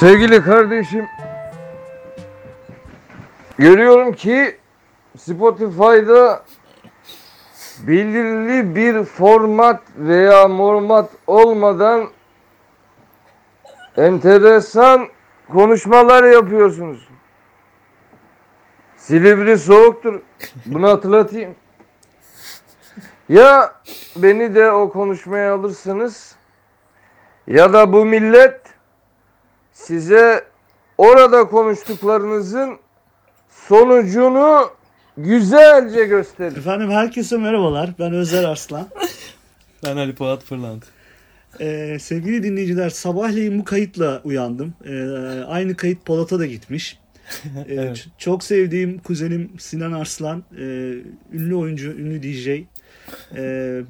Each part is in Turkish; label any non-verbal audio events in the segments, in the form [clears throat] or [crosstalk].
Sevgili kardeşim, görüyorum ki Spotify'da belirli bir format veya mormat olmadan enteresan konuşmalar yapıyorsunuz. Silivri soğuktur. Bunu hatırlatayım. Ya beni de o konuşmaya alırsınız ya da bu millet size orada konuştuklarınızın sonucunu güzelce gösterir. Efendim herkese merhabalar. Ben Özer Arslan. [laughs] Ben Ali Polat Fırlant. Ee, sevgili dinleyiciler sabahleyin bu kayıtla uyandım. Ee, aynı kayıt Polat'a da gitmiş. [laughs] Ee, Evet. Çok sevdiğim kuzenim Sinan Arslan, e, ünlü oyuncu, ünlü DJ. Ee,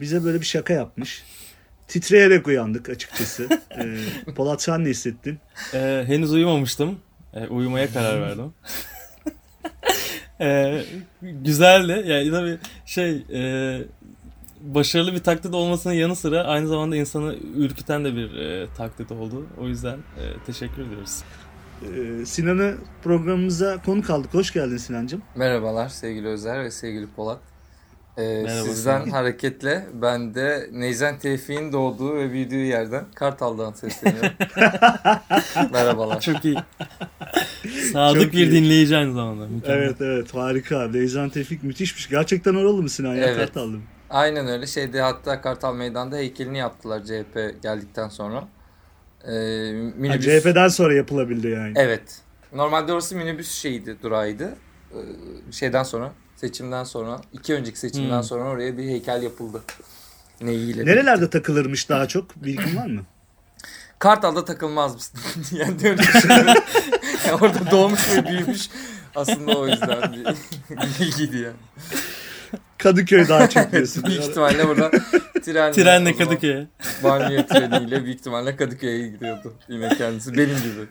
bize böyle bir şaka yapmış. Titreyerek uyandık açıkçası. [laughs] Ee, Polat sen ne hissettin? Ee, henüz uyumamıştım. Ee, uyumaya karar [laughs] verdim. ee, güzeldi. Yani tabii şey e, başarılı bir taklit olmasının yanı sıra aynı zamanda insanı ürküten de bir e, taklit oldu. O yüzden e, teşekkür ediyoruz. Ee, Sinan'ı programımıza konuk aldık. Hoş geldin Sinancığım. Merhabalar sevgili Özer ve sevgili Polat. Ee, Merhaba sizden Sinan. hareketle ben de Neyzen Tevfik'in doğduğu ve büyüdüğü yerden Kartal'dan sesleniyorum. [laughs] Merhabalar. Çok iyi. Sadık Çok bir iyi. dinleyici aynı zamanda. Mükemmel. Evet evet harika. Leyzan Tevfik müthişmiş. Gerçekten oralı mı Sinan ya? Evet. Kartallı mı? Aynen öyle şeyde hatta Kartal Meydan'da heykelini yaptılar CHP geldikten sonra. Ee, Ha, minibüs... CHP'den sonra yapılabildi yani. Evet. Normalde orası minibüs şeydi, durağıydı. Ee, şeyden sonra, seçimden sonra, iki önceki seçimden Hmm. sonra oraya bir heykel yapıldı. Neyiyle? Nerelerde takılırmış daha çok? Bilgin var mı? [clears throat] Kartal'da takılmaz mısın? [laughs] yani düşünüyorum. Yani orada doğmuş ve büyümüş. Aslında o yüzden bir [laughs] bilgiydi yani. Kadıköy daha çok [laughs] diyorsun. büyük ihtimalle burada trenle, Trenle Kadıköy'e. Banliyö treniyle büyük ihtimalle Kadıköy'e gidiyordu. Yine kendisi benim gibi.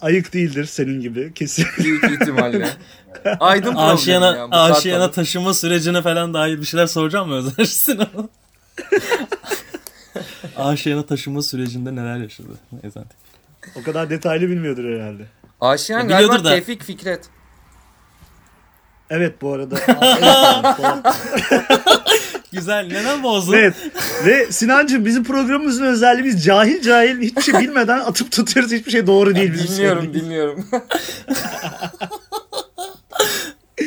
Ayık değildir senin gibi kesin. Büyük ihtimalle. [laughs] Aydın Aşiyana, yani aşiyana taşıma sürecine falan dair bir şeyler soracağım mı Özer Sinan'a? Aşiyana taşıma sürecinde neler yaşadı? Neyse. o kadar detaylı bilmiyordur herhalde. Aşiyan Ya galiba da. Tevfik Fikret. Evet bu arada. [laughs] [laughs] Güzel. Neden bozdun? evet. Ve Sinancığım bizim programımızın özelliği biz cahil cahil hiçbir şey bilmeden atıp tutuyoruz. Hiçbir şey doğru değil. bizim Dinliyorum söylediğimiz. dinliyorum.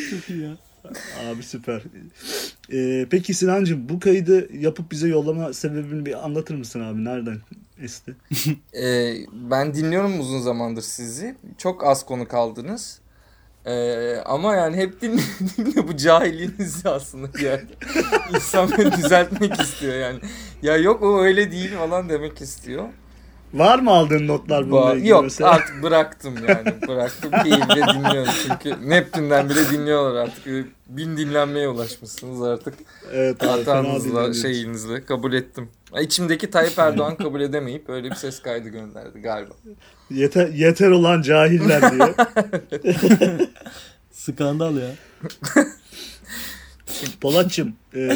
Çok iyi ya. Abi süper. Ee, peki Sinancığım bu kaydı yapıp bize yollama sebebini bir anlatır mısın abi? Nereden esti? Ee, ben dinliyorum uzun zamandır sizi. Çok az konu kaldınız. Ee, ama yani hep [laughs] dinle bu cahilliğinizi aslında yani. İnsan beni düzeltmek istiyor yani. Ya yok o öyle değil falan demek istiyor. Var mı aldığın notlar bununla Ba- ilgili yok mesela? artık bıraktım yani. Bıraktım keyifle dinliyorum. Çünkü Neptün'den bile dinliyorlar artık. Bin dinlenmeye ulaşmışsınız artık. Evet Hatanızla şeyinizle kabul ettim. İçimdeki Tayyip Erdoğan kabul edemeyip öyle bir ses kaydı gönderdi galiba. Yeter, yeter olan cahiller diye. [laughs] Skandal ya. [laughs] Polatçım e,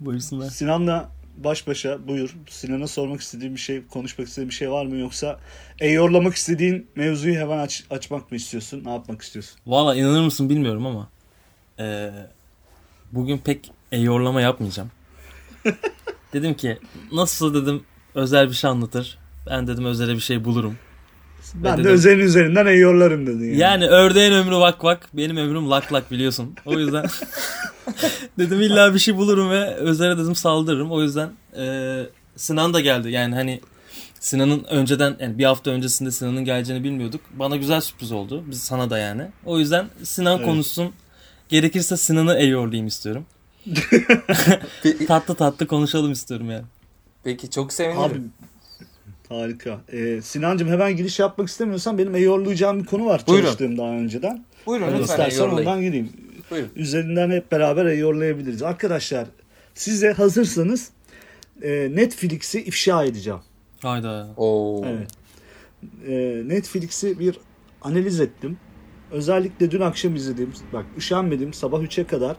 Buyursunlar. Sinan'la baş başa buyur. Sinan'a sormak istediğin bir şey, konuşmak istediğin bir şey var mı? Yoksa eyorlamak istediğin mevzuyu hemen aç, açmak mı istiyorsun? Ne yapmak istiyorsun? Valla inanır mısın bilmiyorum ama eee, bugün pek eyorlama yapmayacağım. [laughs] dedim ki nasıl dedim özel bir şey anlatır. Ben dedim özele bir şey bulurum. Ben de dedim- özelin üzerinden eyorlarım dedin yani. Yani ördeğin ömrü vak vak benim ömrüm lak lak biliyorsun. O yüzden [laughs] dedim illa bir şey bulurum ve özele dedim saldırırım. O yüzden eee, Sinan da geldi. Yani hani Sinan'ın önceden yani bir hafta öncesinde Sinan'ın geleceğini bilmiyorduk. Bana güzel sürpriz oldu. Biz sana da yani. O yüzden Sinan Evet. konuşsun. Gerekirse Sinan'ı eyorlayayım istiyorum. [laughs] Tatlı tatlı konuşalım istiyorum yani. Peki çok sevinirim. Abi harika. Ee, Sinancığım hemen giriş yapmak istemiyorsan benim eyorlayacağım bir konu var Buyurun. çalıştığım daha önceden. Buyurun Hadi lütfen istersen ondan gireyim. Buyurun. Üzerinden hep beraber eyorlayabiliriz. Arkadaşlar size hazırsanız e, Netflix'i ifşa edeceğim. Hayda. Oo. Evet. E, Netflix'i bir analiz ettim. Özellikle dün akşam izlediğim, bak üşenmedim sabah 3'e kadar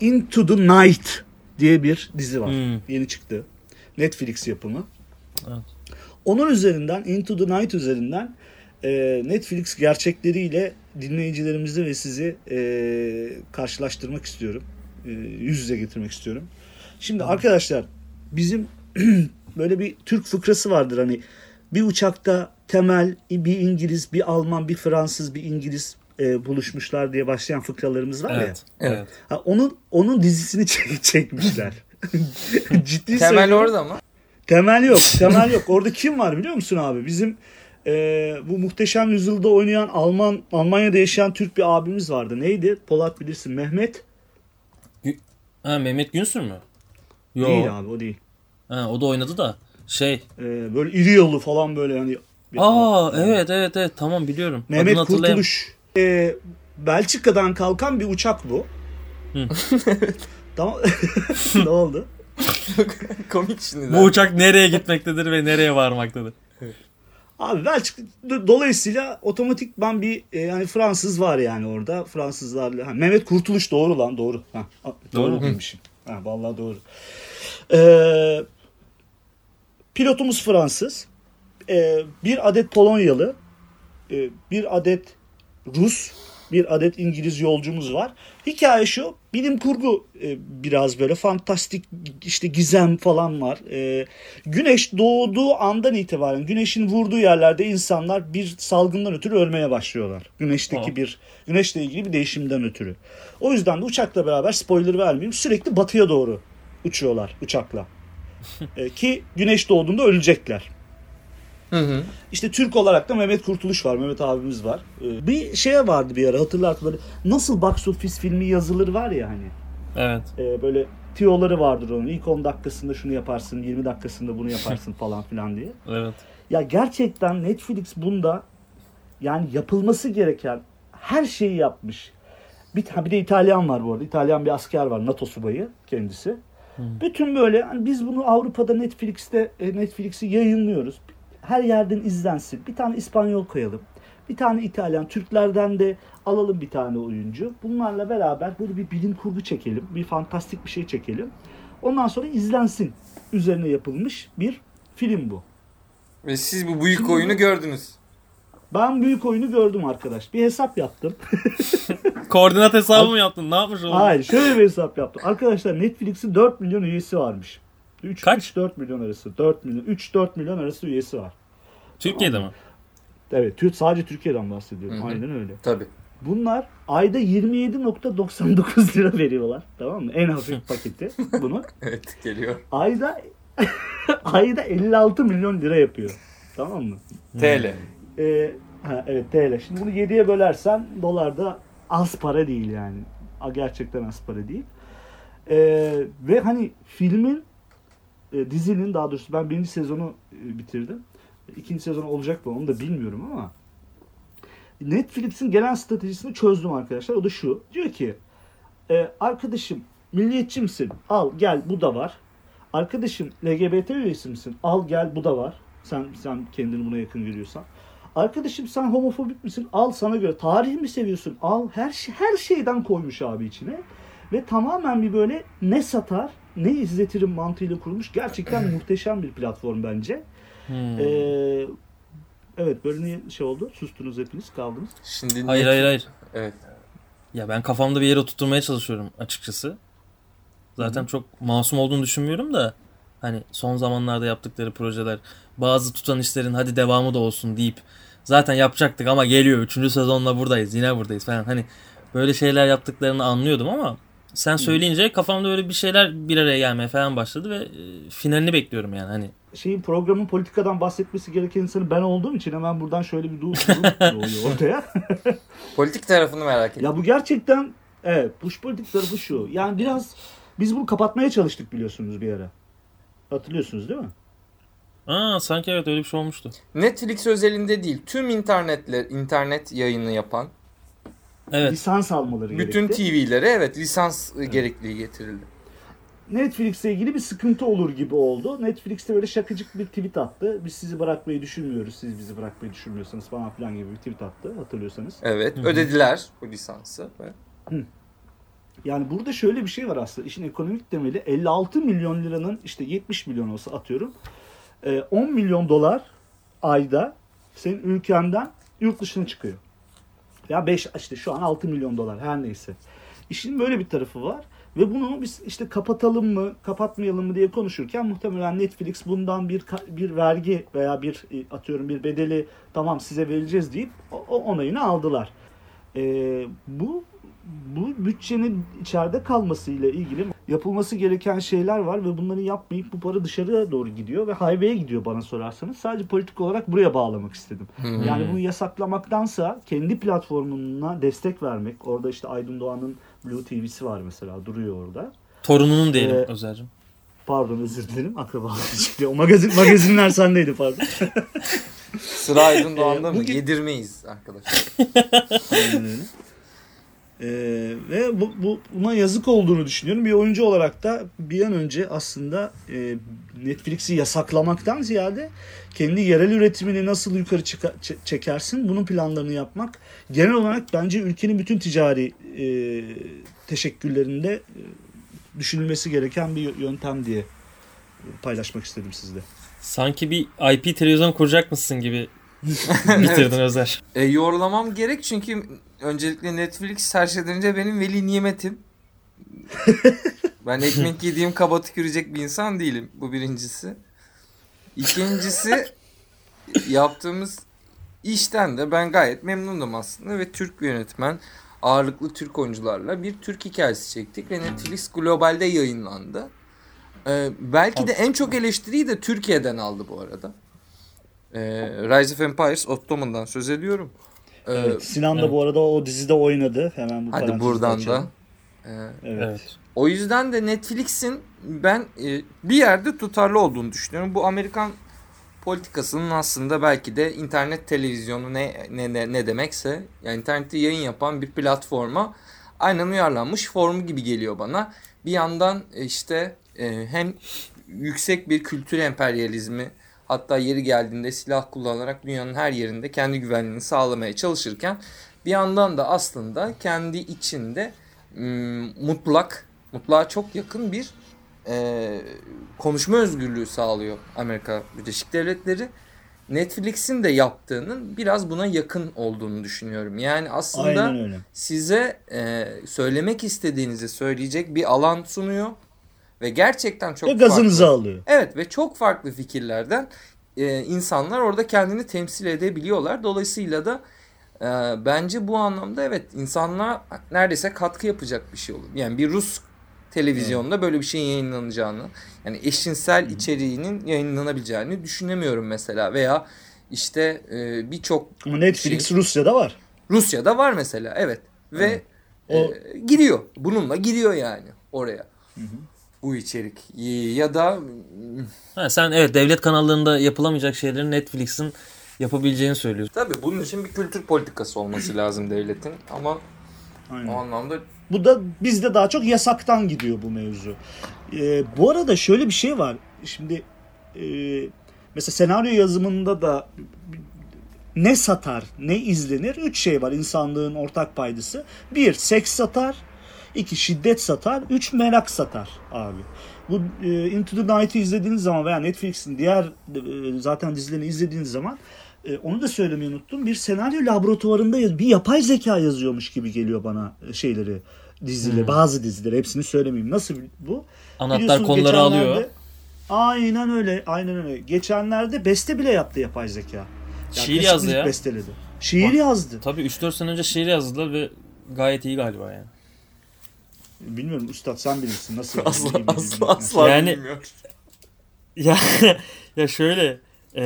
Into the Night diye bir dizi var. Hmm. Yeni çıktı. Netflix yapımı. Evet. Onun üzerinden Into the Night üzerinden e, Netflix gerçekleriyle dinleyicilerimizi ve sizi e, karşılaştırmak istiyorum. E, yüz yüze getirmek istiyorum. Şimdi arkadaşlar bizim [clears throat] böyle bir Türk fıkrası vardır hani bir uçakta temel bir İngiliz, bir Alman, bir Fransız, bir İngiliz e, buluşmuşlar diye başlayan fıkralarımız var ya. Evet. Evet. Ha, onun onun dizisini [laughs] çek- çekmişler. [laughs] Ciddi Temel söylüyorum. orada mı? Temel yok. Temel yok. Orada kim var biliyor musun abi? Bizim e, bu muhteşem yüzyılda oynayan Alman Almanya'da yaşayan Türk bir abimiz vardı. Neydi? Polat bilirsin. Mehmet. Ha Mehmet Günsür mü? Yo. Değil abi o değil. Ha, o da oynadı da. Şey. E, böyle iri yolu falan böyle hani. Aa evet evet evet tamam biliyorum. Mehmet Adını hatırlayam- Kurtuluş. E, Belçika'dan kalkan bir uçak bu. Hı. [laughs] tamam. [laughs] ne oldu? [laughs] Komik şimdi. Bu uçak nereye gitmektedir ve nereye varmaktadır? Abi Belçika do- dolayısıyla otomatikman bir e, yani Fransız var yani orada. Fransızlarla. Ha, Mehmet Kurtuluş doğru lan doğru. Ha, Doğru. demişim. Ha, vallahi doğru. Ee, pilotumuz Fransız. Ee, bir adet Polonyalı. e, bir adet Rus. Bir adet İngiliz yolcumuz var. Hikaye şu. Bilim kurgu e, biraz böyle fantastik işte gizem falan var. E, güneş doğduğu andan itibaren güneşin vurduğu yerlerde insanlar bir salgından ötürü ölmeye başlıyorlar. Güneşteki Tamam. bir güneşle ilgili bir değişimden ötürü. O yüzden de uçakla beraber spoiler vermeyeyim sürekli batıya doğru uçuyorlar uçakla. [laughs] E, ki güneş doğduğunda ölecekler. Hı hı. İşte Türk olarak da Mehmet Kurtuluş var. Mehmet abimiz var. Ee, Bir şeye vardı bir ara hatırlar böyle nasıl box office filmi yazılır var ya hani. Evet. Ee, böyle tiyoları vardır onun. İlk 10 dakikasında şunu yaparsın, 20 dakikasında bunu yaparsın [laughs] falan filan diye. Evet. Ya gerçekten Netflix bunda yani yapılması gereken her şeyi yapmış. Bir, bir de İtalyan var bu arada. İtalyan bir asker var. NATO subayı kendisi. Bütün böyle hani biz bunu Avrupa'da Netflix'te e, Netflix'i yayınlıyoruz. Her yerden izlensin. Bir tane İspanyol koyalım. Bir tane İtalyan, Türklerden de alalım bir tane oyuncu. Bunlarla beraber böyle bir bilim kurgu çekelim. Bir fantastik bir şey çekelim. Ondan sonra izlensin. Üzerine yapılmış bir film bu. Ve siz bu büyük oyunu gördünüz. Ben büyük oyunu gördüm arkadaş. Bir hesap yaptım. [laughs] Koordinat hesabı mı yaptın? Ne yapmış oğlum? Hayır şöyle bir hesap yaptım. Arkadaşlar Netflix'in 4 milyon üyesi varmış. 3, Kaç? 4 milyon arası. 4 milyon 3-4 milyon arası üyesi var. Türkiye'de mi? Evet Tür- sadece Türkiye'den bahsediyorum. Hı hı. Aynen öyle. Tabii. Bunlar ayda 27.99 lira veriyorlar. Tamam mı? En hafif [laughs] paketi bunu. Evet geliyor. Ayda [laughs] ayda 56 milyon lira yapıyor. Tamam mı? TL. Ee, ha, evet TL. Şimdi bunu 7'ye bölersen dolarda az para değil yani. A, Gerçekten az para değil. Ee, ve hani filmin e, dizinin daha doğrusu ben birinci sezonu e, bitirdim. İkinci sezon olacak mı onu da bilmiyorum ama Netflix'in gelen stratejisini çözdüm arkadaşlar. O da şu. Diyor ki e, arkadaşım milliyetçi misin? Al gel bu da var. Arkadaşım LGBT üyesi misin? Al gel bu da var. Sen sen kendini buna yakın görüyorsan. Arkadaşım sen homofobik misin? Al sana göre. Tarih mi seviyorsun? Al her şey her şeyden koymuş abi içine. Ve tamamen bir böyle ne satar ne izletirim mantığıyla kurulmuş. Gerçekten [clears throat] muhteşem bir platform bence. Hmm. Ee, evet böyle niye şey oldu? Sustunuz hepiniz kaldınız. Şimdi Hayır net- hayır hayır. Evet. Ya ben kafamda bir yere oturtmaya çalışıyorum açıkçası. Zaten çok masum olduğunu düşünmüyorum da hani son zamanlarda yaptıkları projeler bazı tutan işlerin hadi devamı da olsun deyip zaten yapacaktık ama geliyor 3. sezonla buradayız yine buradayız falan hani böyle şeyler yaptıklarını anlıyordum ama sen söyleyince kafamda öyle bir şeyler bir araya gelmeye falan başladı ve e, finalini bekliyorum yani hani Şeyin programın politikadan bahsetmesi gereken insanı ben olduğum için hemen buradan şöyle bir durum [laughs] oluyor ortaya. [laughs] Politik tarafını merak ettim. Ya bu gerçekten evet bu politik tarafı şu. Yani biraz biz bunu kapatmaya çalıştık biliyorsunuz bir ara. Hatırlıyorsunuz değil mi? aa sanki evet öyle bir şey olmuştu. Netflix özelinde değil. Tüm internetler, internet yayını yapan Evet. Lisans almaları bütün gerekti. TV'lere evet lisans gerekliliği getirildi. Netflix'le ilgili bir sıkıntı olur gibi oldu. Netflix'te böyle şakacık bir tweet attı. Biz sizi bırakmayı düşünmüyoruz. Siz bizi bırakmayı düşünmüyorsanız falan filan gibi bir tweet attı hatırlıyorsanız. Evet, ödediler bu lisansı. ve Yani burada şöyle bir şey var aslında. İşin ekonomik temeli 56 milyon liranın işte 70 milyon olsa atıyorum. e, 10 milyon dolar ayda senin ülkenden yurt dışına çıkıyor. Ya 5 işte şu an 6 milyon dolar her neyse. İşin böyle bir tarafı var. Ve bunu biz işte kapatalım mı, kapatmayalım mı diye konuşurken muhtemelen Netflix bundan bir bir vergi veya bir e, atıyorum bir bedeli tamam size vereceğiz deyip o, o onayını aldılar. Ee, bu bu bütçenin içeride kalmasıyla ilgili yapılması gereken şeyler var ve bunları yapmayıp bu para dışarıya doğru gidiyor ve highway'e gidiyor bana sorarsanız. Sadece politik olarak buraya bağlamak istedim. Hmm. Yani bunu yasaklamaktansa kendi platformuna destek vermek. Orada işte Aydın Doğan'ın Blue TV'si var mesela duruyor orada. Torununun diyelim Ee, Özer'cim. Pardon özür dilerim akrabalar çıktı. O magazin magazinler sendeydi pardon. Sıra Aydın [laughs] Doğan'da Ee, mı? bugün- Yedirmeyiz arkadaşlar. [laughs] Ee, ve bu, bu buna yazık olduğunu düşünüyorum. Bir oyuncu olarak da bir an önce aslında e, Netflix'i yasaklamaktan ziyade kendi yerel üretimini nasıl yukarı çıka- çekersin bunun planlarını yapmak genel olarak bence ülkenin bütün ticari e, teşekküllerinde e, düşünülmesi gereken bir yöntem diye paylaşmak istedim sizle. Sanki bir IP televizyon kuracak mısın gibi [laughs] bitirdin Özer. E, yorlamam gerek çünkü öncelikle Netflix her şeyden önce benim veli nimetim. [laughs] ben ekmek yediğim kaba tükürecek bir insan değilim. Bu birincisi. İkincisi yaptığımız işten de ben gayet memnunum aslında ve Türk bir yönetmen ağırlıklı Türk oyuncularla bir Türk hikayesi çektik ve Netflix globalde yayınlandı. Ee, belki de en çok eleştiriyi de Türkiye'den aldı bu arada. Ee, Rise of Empires Ottoman'dan söz ediyorum. Ee, Evet, Sinan da evet. bu arada o dizide oynadı. Hemen bu hadi buradan da. Ee, Evet. Evet. o yüzden de Netflix'in ben e, bir yerde tutarlı olduğunu düşünüyorum. Bu Amerikan politikasının aslında belki de internet televizyonu ne ne ne, ne demekse yani internette yayın yapan bir platforma aynen uyarlanmış formu gibi geliyor bana. Bir yandan e, işte e, hem yüksek bir kültür emperyalizmi hatta yeri geldiğinde silah kullanarak dünyanın her yerinde kendi güvenliğini sağlamaya çalışırken bir yandan da aslında kendi içinde mutlak, mutlağa çok yakın bir e, konuşma özgürlüğü sağlıyor Amerika Birleşik Devletleri. Netflix'in de yaptığının biraz buna yakın olduğunu düşünüyorum. Yani aslında size e, söylemek istediğinizi söyleyecek bir alan sunuyor ve gerçekten çok Ve gazınızı farklı. alıyor. Evet ve çok farklı fikirlerden e, insanlar orada kendini temsil edebiliyorlar. Dolayısıyla da e, bence bu anlamda evet insanlar neredeyse katkı yapacak bir şey olur. Yani bir Rus televizyonda böyle bir şeyin yayınlanacağını yani eşcinsel içeriğinin yayınlanabileceğini düşünemiyorum mesela veya işte e, birçok Netflix Şey- Rusya'da var. Rusya'da var mesela evet ve Evet. O- e, giriyor bununla giriyor yani oraya bu içerik ya da Ha, sen evet devlet kanallarında yapılamayacak şeyleri Netflix'in yapabileceğini söylüyorsun. Tabii bunun için bir kültür politikası olması [clears throat] lazım devletin ama Aynen. o anlamda Bu da bizde daha çok yasaktan gidiyor bu mevzu. Ee, bu arada şöyle bir şey var. Şimdi e, mesela senaryo yazımında da ne satar, ne izlenir? Üç şey var insanlığın ortak paydası. Bir, seks satar. İki şiddet satar. Üç, merak satar abi. Bu e, Into the Night'ı izlediğiniz zaman veya Netflix'in diğer e, zaten dizilerini izlediğiniz zaman e, onu da söylemeyi unuttum. Bir senaryo laboratuvarında yaz- bir yapay zeka yazıyormuş gibi geliyor bana e, şeyleri dizileri, Hmm. bazı dizileri hepsini söylemeyeyim. Nasıl bu? Anahtar konuları alıyor. Aynen öyle, aynen öyle. Geçenlerde beste bile yaptı yapay zeka. Yani Şiir yazdı ya. Besteledi. Şiir Bak. yazdı. Tabii 3-4 sene önce şiir yazdılar ve gayet iyi galiba yani. Bilmiyorum üstad sen bilirsin nasıl. asla mi, asla bilmiyorum. asla Yani- bilmiyor. [laughs] Ya ya şöyle e,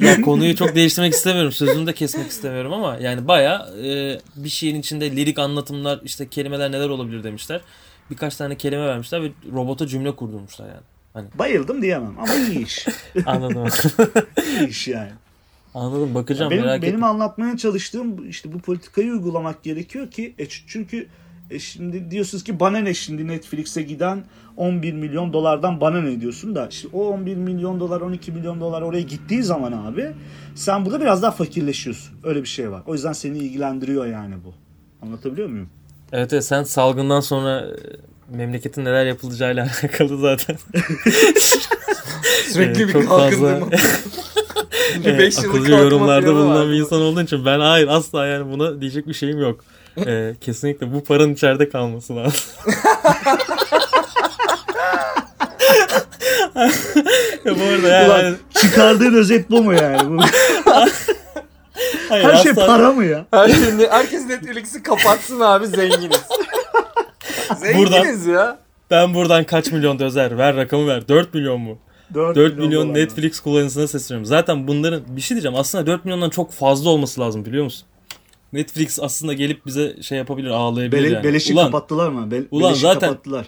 ya konuyu çok değiştirmek istemiyorum. Sözünü de kesmek istemiyorum ama yani baya bir şeyin içinde lirik anlatımlar işte kelimeler neler olabilir demişler. Birkaç tane kelime vermişler ve robota cümle kurdurmuşlar yani. Bayıldım diyemem ama iyi iş. [laughs] Anladım. [laughs] iyi iş yani. Anladım bakacağım benim merak benim ettim. anlatmaya çalıştığım işte bu politikayı uygulamak gerekiyor ki e, çünkü e, şimdi diyorsunuz ki bana ne şimdi Netflix'e giden 11 milyon dolardan bana ne diyorsun da işte o 11 milyon dolar 12 milyon dolar oraya gittiği zaman abi sen burada biraz daha fakirleşiyorsun. Öyle bir şey var. O yüzden seni ilgilendiriyor yani bu. Anlatabiliyor muyum? Evet, evet sen salgından sonra e, memleketin neler yapılacağıyla [laughs] alakalı zaten. Sürekli Ee, bir çok kalkındırma. [laughs] bir 5 yıllık akılcı yorumlarda bulunan bir insan olduğun için ben hayır asla yani buna diyecek bir şeyim yok. Ee, kesinlikle bu paranın içeride kalması lazım. ya bu arada yani, Ulan çıkardığın özet bu mu yani? Bu- hayır, Her şey para mı ya? Her şey, herkes Netflix'i kapatsın abi zenginiz. zenginiz ya. Ben buradan kaç milyon dözer ver rakamı ver 4 milyon mu? 4, 4 milyon Netflix kullanıcısına sesleniyorum. Zaten bunların bir şey diyeceğim aslında 4 milyondan çok fazla olması lazım biliyor musun? Netflix aslında gelip bize şey yapabilir ağlayabilir Bele, yani. Beleşi Ulan, kapattılar mı? Be, Ulan beleşi zaten- kapattılar.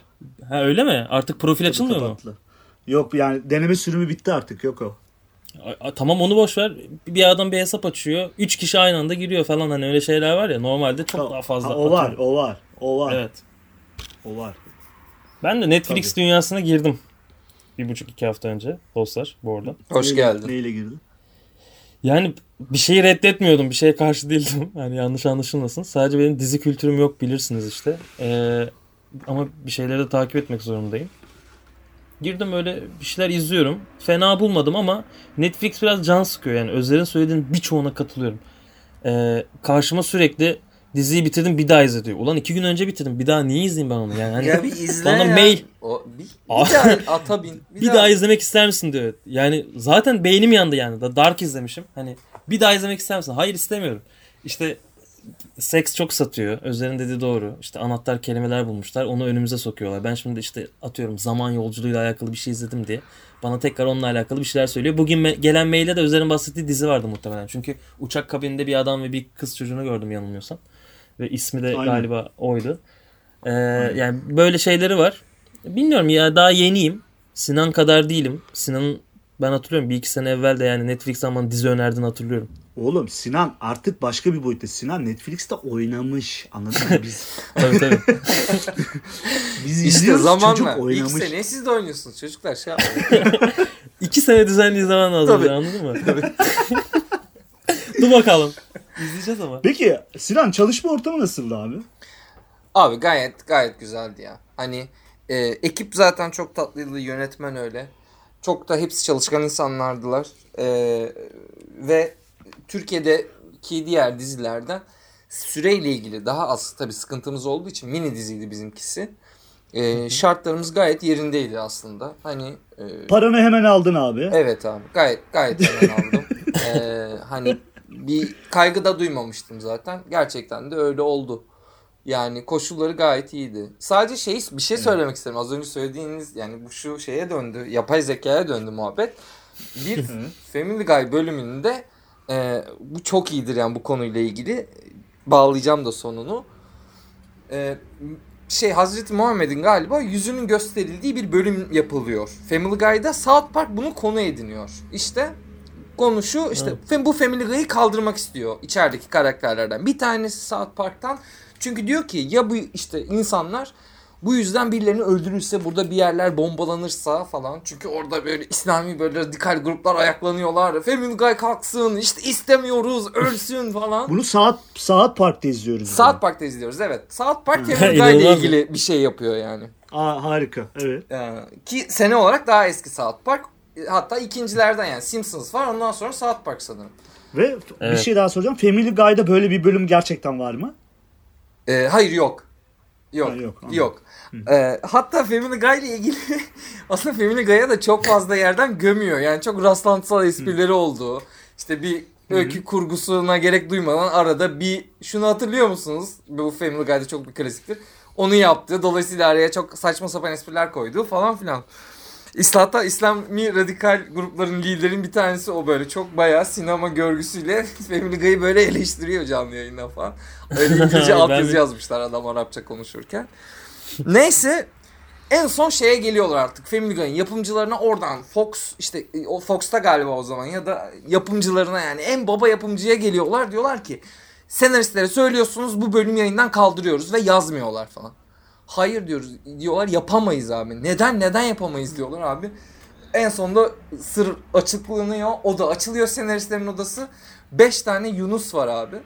ha öyle mi? Artık profil açılmıyor mu? Kapattılar. Yok yani deneme sürümü bitti artık yok o. A- a- Tamam onu boş ver. Bir adam bir hesap açıyor. 3 kişi aynı anda giriyor falan hani öyle şeyler var ya normalde çok Tamam. daha fazla. Ha, o var, atıyor. o var, o var, Evet. o var. Ben de Netflix dünyasına girdim. Bir buçuk iki hafta önce dostlar bu arada. Hoş geldin. Neyle girdin? Yani bir şeyi reddetmiyordum. Bir şeye karşı değildim. [laughs] Yani yanlış anlaşılmasın. Sadece benim dizi kültürüm yok bilirsiniz işte. Ee, ama bir şeyleri de takip etmek zorundayım. Girdim öyle bir şeyler izliyorum. Fena bulmadım ama Netflix biraz can sıkıyor. Yani Özer'in söylediğinin birçoğuna katılıyorum. Ee, karşıma sürekli diziyi bitirdim bir daha izle diyor. Ulan iki gün önce bitirdim. Bir daha niye izleyeyim ben onu? Yani hani Ya bir izle Bana ya. mail. O, bir, bir daha ata bin. [laughs] bir daha izlemek ister misin diyor. Yani zaten beynim yandı yani. Da Dark izlemişim. Hani bir daha izlemek ister misin? Hayır istemiyorum. İşte seks çok satıyor. Özer'in dediği doğru. İşte anahtar kelimeler bulmuşlar. Onu önümüze sokuyorlar. Ben şimdi işte atıyorum zaman yolculuğuyla alakalı bir şey izledim diye. Bana tekrar onunla alakalı bir şeyler söylüyor. Bugün me- gelen mailde de Özer'in bahsettiği dizi vardı muhtemelen. Çünkü uçak kabininde bir adam ve bir kız çocuğunu gördüm yanılmıyorsam. Ve ismi de Aynen. galiba oydu. Ee, yani böyle şeyleri var. Bilmiyorum ya daha yeniyim. Sinan kadar değilim. Sinan'ın ben hatırlıyorum bir iki sene evvel de yani Netflix zaman dizi önerdin hatırlıyorum. Oğlum Sinan artık başka bir boyutta. Sinan Netflix'te oynamış. Anladın mı? Biz, [laughs] Tabii tabii. [laughs] biz İşte izliyoruz zamanla. çocuk İlk oynamış. sene siz de oynuyorsunuz çocuklar. Şey [laughs] iki sene düzenli izlemen lazım Tabii. anladın mı? Dur bakalım. İzleyeceğiz ama. Peki Sinan çalışma ortamı nasıldı abi? Abi gayet gayet güzeldi ya. Hani e, ekip zaten çok tatlıydı. Yönetmen öyle. Çok da hepsi çalışkan insanlardılar. E, ve Türkiye'deki diğer dizilerden süreyle ilgili daha az tabii sıkıntımız olduğu için mini diziydi bizimkisi. E, şartlarımız gayet yerindeydi aslında. Hani e, Paranı hemen aldın abi. Evet abi gayet gayet hemen aldım. Ee, [laughs] hani bir kaygı da duymamıştım zaten. Gerçekten de öyle oldu. Yani koşulları gayet iyiydi. Sadece şey bir şey söylemek isterim. Az önce söylediğiniz yani bu şu şeye döndü. Yapay zekaya döndü muhabbet. Bir Family Guy bölümünde e, bu çok iyidir yani bu konuyla ilgili. Bağlayacağım da sonunu. E, şey Hazreti Muhammed'in galiba yüzünün gösterildiği bir bölüm yapılıyor. Family Guy'da South Park bunu konu ediniyor. İşte konu şu işte fam- bu Family Guy'ı kaldırmak istiyor içerideki karakterlerden. Bir tanesi South Park'tan çünkü diyor ki ya bu işte insanlar bu yüzden birilerini öldürürse burada bir yerler bombalanırsa falan. Çünkü orada böyle İslami böyle radikal gruplar ayaklanıyorlar. Family Guy kalksın işte istemiyoruz ölsün falan. Bunu saat saat parkta izliyoruz. biz. South Park'ta izliyoruz evet. South Park Family Guy ile ilgili bir şey yapıyor yani. Aa, harika. Evet. Ee, ki sene olarak daha eski South Park. Hatta ikincilerden yani Simpsons var ondan sonra South Park sanırım. Ve bir Evet. şey daha soracağım. Family Guy'da böyle bir bölüm gerçekten var mı? Ee, hayır yok. Yok. Ha, yok, yok. anladım. Ee, hatta Family Guy ile ilgili [laughs] aslında Family Guy'a da çok fazla yerden gömüyor. Yani çok rastlantısal esprileri olduğu. İşte bir öykü kurgusuna gerek duymadan arada bir şunu hatırlıyor musunuz? Bu Family Guy'da çok bir klasiktir. Onu yaptı. Dolayısıyla araya çok saçma sapan espriler koydu falan filan. İslahatta İslami radikal grupların liderin bir tanesi o böyle çok bayağı sinema görgüsüyle [laughs] Family Guy'ı böyle eleştiriyor canlı yayında falan. Öyle İngilizce [laughs] altyazı yazmışlar adam Arapça konuşurken. Neyse en son şeye geliyorlar artık Family Guy'ın yapımcılarına oradan Fox işte o Fox'ta galiba o zaman ya da yapımcılarına yani en baba yapımcıya geliyorlar diyorlar ki senaristlere söylüyorsunuz bu bölüm yayından kaldırıyoruz ve yazmıyorlar falan. Hayır diyoruz diyorlar yapamayız abi. Neden neden yapamayız diyorlar abi. En sonunda sır açıklanıyor. Oda açılıyor senaristlerin odası. 5 tane Yunus var abi.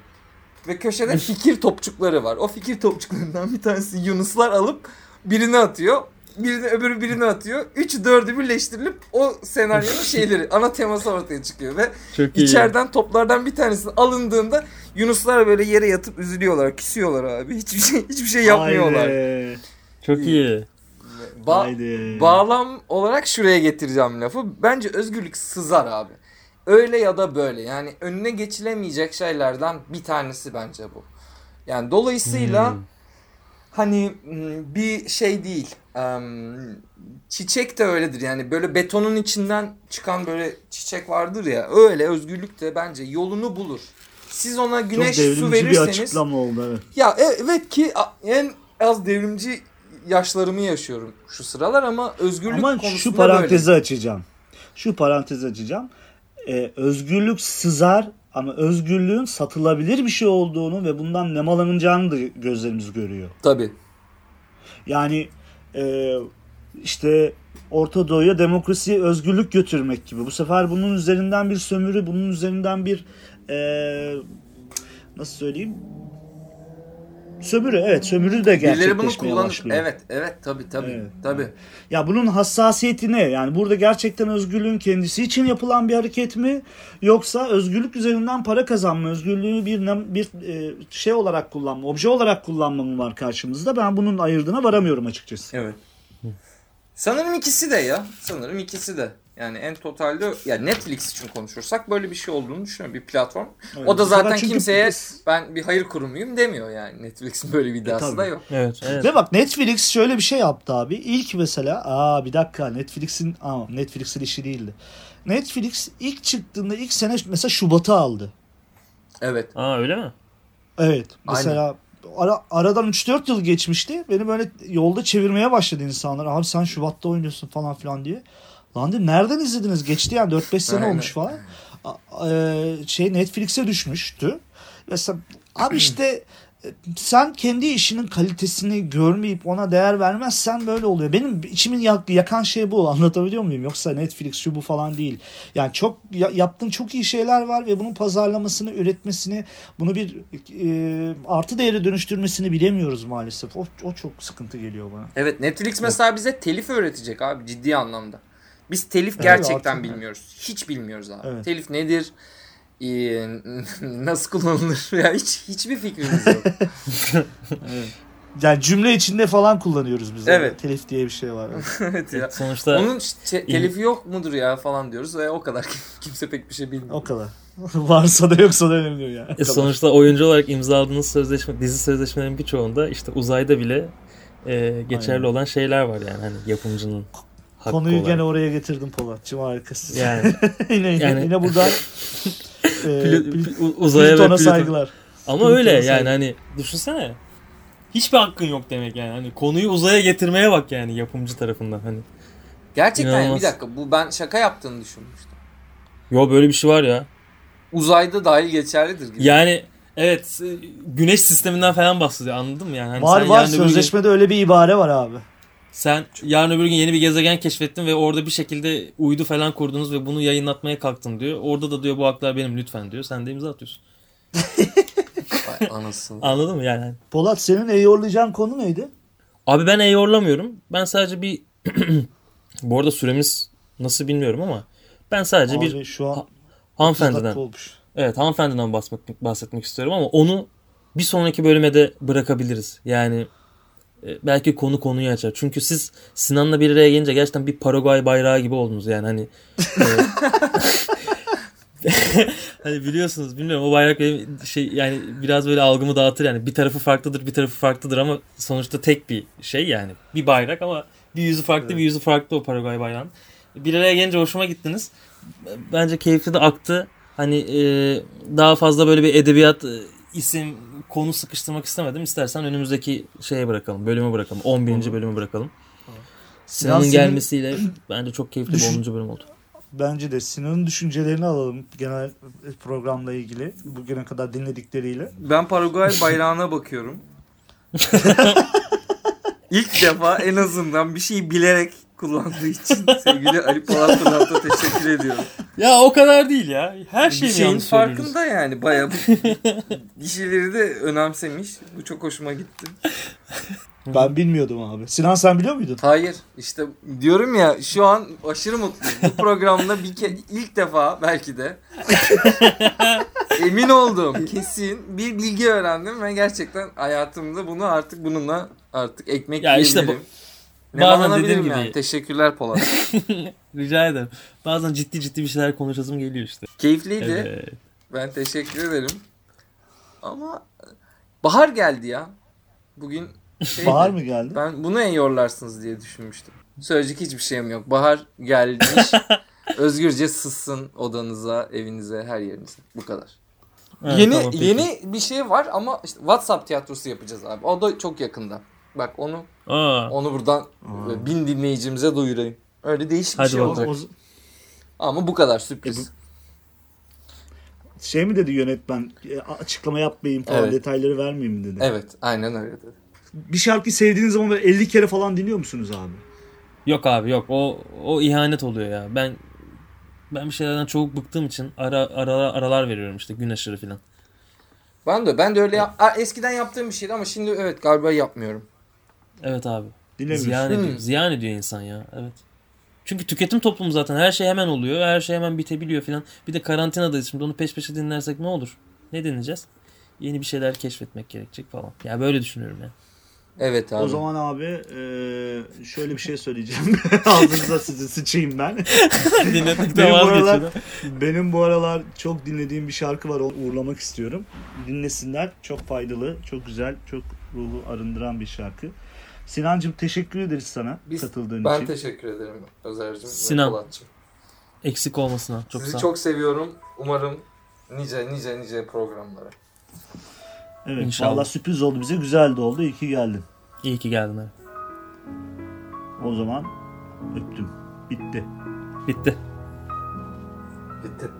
Ve köşede fikir topçukları var. O fikir topçuklarından bir tanesi Yunuslar alıp birine atıyor. birini öbürü birini atıyor. Üçü dördü birleştirilip o senaryonun şeyleri ana teması ortaya çıkıyor ve Çok iyi. içeriden toplardan bir tanesi alındığında Yunuslar böyle yere yatıp üzülüyorlar, küsüyorlar abi. Hiçbir şey hiçbir şey yapmıyorlar. Haydi. Çok iyi. Ba- Haydi. bağlam olarak şuraya getireceğim lafı. Bence özgürlük sızar abi. Öyle ya da böyle. Yani önüne geçilemeyecek şeylerden bir tanesi bence bu. Yani dolayısıyla Hmm. hani m, bir şey değil. Çiçek de öyledir. Yani böyle betonun içinden çıkan böyle çiçek vardır ya. Öyle özgürlük de bence yolunu bulur. Siz ona Çok güneş su devrimci bir verirseniz açıklama oldu evet. ya e- evet ki en az devrimci yaşlarımı yaşıyorum şu sıralar ama özgürlük Ama konusunda şu parantezi açacağım. Şu parantezi açacağım. Ee, özgürlük sızar ama özgürlüğün satılabilir bir şey olduğunu ve bundan nemalanacağını da gözlerimiz görüyor. böyle. Tabii. Yani e, işte Orta Doğu'ya demokrasi, özgürlük götürmek gibi. Bu sefer bunun üzerinden bir sömürü, bunun üzerinden bir e, nasıl söyleyeyim? Sömürü, evet sömürü de Birileri bunu gerçekleşmeye kullanıp başlıyor. evet evet tabii tabii Evet. tabii. Ya bunun hassasiyeti ne? Yani burada gerçekten özgürlüğün kendisi için yapılan bir hareket mi? Yoksa özgürlük üzerinden para kazanma, özgürlüğü bir bir e, şey olarak kullanma, obje olarak kullanma mı var karşımızda? Ben bunun ayırdığına varamıyorum açıkçası. Evet. Sanırım ikisi de ya. Sanırım ikisi de. Yani en totalde ya Netflix için konuşursak böyle bir şey olduğunu düşünüyorum. Bir platform. Evet. O da zaten çünkü kimseye biz- ben bir hayır kurumuyum demiyor yani. Netflix'in böyle bir iddiası tabii. da yok. Evet. evet. Ve bak Netflix şöyle bir şey yaptı abi. İlk mesela aa bir dakika Netflix'in aa Netflix'in işi değildi. Netflix ilk çıktığında ilk sene mesela Şubat'ı aldı. Evet. Aa öyle mi? Evet. Mesela ara, aradan 3-4 yıl geçmişti. Beni böyle yolda çevirmeye başladı insanlar. Abi sen Şubat'ta oynuyorsun falan filan diye. Lan dedim nereden izlediniz? Geçti yani 4-5 sene Aynen. olmuş falan. A- e, şey Netflix'e düşmüştü. Mesela abi işte e, sen kendi işinin kalitesini görmeyip ona değer vermezsen böyle oluyor. Benim içimin yak- yakan şey bu. [laughs] Anlatabiliyor muyum? Yoksa Netflix şu bu falan değil. Yani çok ya- yaptığın çok iyi şeyler var ve bunun pazarlamasını, üretmesini, bunu bir e, artı değeri dönüştürmesini bilemiyoruz maalesef. O, o çok sıkıntı geliyor bana. Evet Netflix mesela bize telif öğretecek abi ciddi anlamda. Biz telif Evet, gerçekten artık- bilmiyoruz. Hiç bilmiyoruz abi. Evet. Telif nedir? Ee, [laughs] nasıl kullanılır? [laughs] Ya hiç hiçbir fikrimiz yok. [laughs] Yani cümle içinde falan kullanıyoruz biz. Evet. Telif diye bir şey var. evet ya. Sonuçta Onun te- telifi yok mudur ya falan diyoruz ve o kadar kimse pek bir şey bilmiyor. O kadar. Varsa da yoksa da önemli değil yani. E, sonuçta oyuncu olarak imzaladığınız sözleşme, dizi sözleşmelerin birçoğunda işte uzayda bile e, geçerli Aynen. olan şeyler var yani hani yapımcının hakkı Konuyu olarak. gene oraya getirdim Polatçım harikasın. Yani [laughs] yine, Yani- yine buradan [laughs] e, uzaya ve Plüton'a Plüton- saygılar. Ama Plüton'a öyle yani saygı. hani düşünsene. Hiçbir hakkın yok demek yani. Hani konuyu uzaya getirmeye bak yani yapımcı tarafından hani. Gerçekten yani İnanılmaz. bir dakika bu ben şaka yaptığını düşünmüştüm. Yo böyle bir şey var ya. Uzayda dahil geçerlidir gibi. Yani evet güneş sisteminden falan bahsediyor anladın mı yani? Hani var sen var öbür gün- sözleşmede öyle bir ibare var abi. Sen yarın öbür gün yeni bir gezegen keşfettin ve orada bir şekilde uydu falan kurdunuz ve bunu yayınlatmaya kalktın diyor. Orada da diyor bu haklar benim lütfen diyor. Sen de imza atıyorsun. [laughs] Vay anasını. Anladın mı yani? Polat senin eyorlayacağın konu neydi? Abi ben eyorlamıyorum. Ben sadece bir [clears throat] bu arada süremiz nasıl bilmiyorum ama ben sadece bir Abi şu an 30 hanımefendiden olmuş. evet hanımefendiden bahsetmek, bahsetmek istiyorum ama onu bir sonraki bölüme de bırakabiliriz. Yani belki konu konuyu açar. Çünkü siz Sinan'la bir araya gelince gerçekten bir Paraguay bayrağı gibi oldunuz yani hani e, [laughs] hani biliyorsunuz bilmiyorum o bayrak benim şey yani biraz böyle algımı dağıtır yani bir tarafı farklıdır bir tarafı farklıdır ama sonuçta tek bir şey yani bir bayrak ama bir yüzü farklı bir yüzü farklı o Paraguay bayrağın. Bir araya gelince hoşuma gittiniz. Bence keyifli de aktı. Hani e, daha fazla böyle bir edebiyat e, isim konu sıkıştırmak istemedim. İstersen önümüzdeki şeye bırakalım. Bölüme bırakalım. 11. bölümü bırakalım. Sinan'ın senin- gelmesiyle bence çok keyifli Düşün- bir 10. bölüm oldu. Bence de Sinan'ın düşüncelerini alalım genel programla ilgili. Bugüne kadar dinledikleriyle. Ben Paraguay [laughs] bayrağına bakıyorum. [laughs] İlk defa en azından bir şeyi bilerek kullandığı için sevgili Ali Polat Pınar'da teşekkür ediyorum. Ya o kadar değil ya. Her bir şeyi şeyin yanlış söylüyoruz. farkında yani bayağı bu [laughs] bir şeyleri de önemsemiş. Bu çok hoşuma gitti. Ben bilmiyordum abi. Sinan sen biliyor muydun? Hayır işte diyorum ya şu an aşırı mutluyum. Bu programda bir ke ilk defa belki de [laughs] emin olduğum kesin bir bilgi öğrendim ve gerçekten hayatımda bunu artık bununla artık ekmek Ya işte bu- Ne bazen dediğim yani. gibi- Teşekkürler Polat. [laughs] Rica ederim. Bazen ciddi ciddi bir şeyler konuşasım geliyor işte. Keyifliydi. Evet. Ben teşekkür ederim. Ama bahar geldi ya. Bugün [laughs] şeydi, Bahar mı geldi? Ben bunu en yorlarsınız diye düşünmüştüm. Söyleyecek hiçbir şeyim yok. Bahar gelmiş. [laughs] özgürce sızsın odanıza, evinize, her yerinize. Bu kadar. Evet, yeni tamam, peki. yeni bir şey var ama işte WhatsApp tiyatrosu yapacağız abi. O da çok yakında. Bak onu Aa, onu buradan Aa. bin dinleyicimize duyurayım. Öyle değişik bir Hadi şey O- bakalım. olacak. o- Ama bu kadar sürpriz. şey mi dedi yönetmen? e, Açıklama yapmayayım falan Evet. detayları vermeyeyim mi dedi. Evet, aynen öyle dedi. Bir şarkıyı sevdiğiniz zaman böyle 50 kere falan dinliyor musunuz abi? Yok abi yok. O o ihanet oluyor ya. Ben ben bir şeylerden çok bıktığım için ara, ara aralar veriyorum işte gün aşırı falan. Ben de ben de öyle yap- eskiden yaptığım bir şeydi ama şimdi evet galiba yapmıyorum. Evet abi. Dinlemiyorsun. Ziyan ediyor. Hmm. Ziyan ediyor insan ya. Evet. Çünkü tüketim toplumu zaten. Her şey hemen oluyor. Her şey hemen bitebiliyor falan. Bir de karantinadayız şimdi. Onu peş peşe dinlersek ne olur? Ne dinleyeceğiz? Yeni bir şeyler keşfetmek gerekecek falan. Ya böyle düşünüyorum ya. Evet abi. O zaman abi e, şöyle bir şey söyleyeceğim. [laughs] Ağzınıza sizi sıçayım ben. [laughs] Dinletmekten Benim bu aralar, benim bu aralar çok dinlediğim bir şarkı var. Onu uğurlamak istiyorum. Dinlesinler. Çok faydalı, çok güzel, çok ruhu arındıran bir şarkı. Sinancım teşekkür ederiz sana Biz- katıldığın Ben için. teşekkür ederim Özer'cim Sinan. Polat'cığım. Eksik olmasına. Çok Sizi sağ ol. çok seviyorum. Umarım nice nice nice programlara. evet, İnşallah. Valla sürpriz oldu bize. Güzel de oldu. İyi ki geldin. İyi ki geldin abi. O zaman öptüm. Bitti. Bitti. Bitti.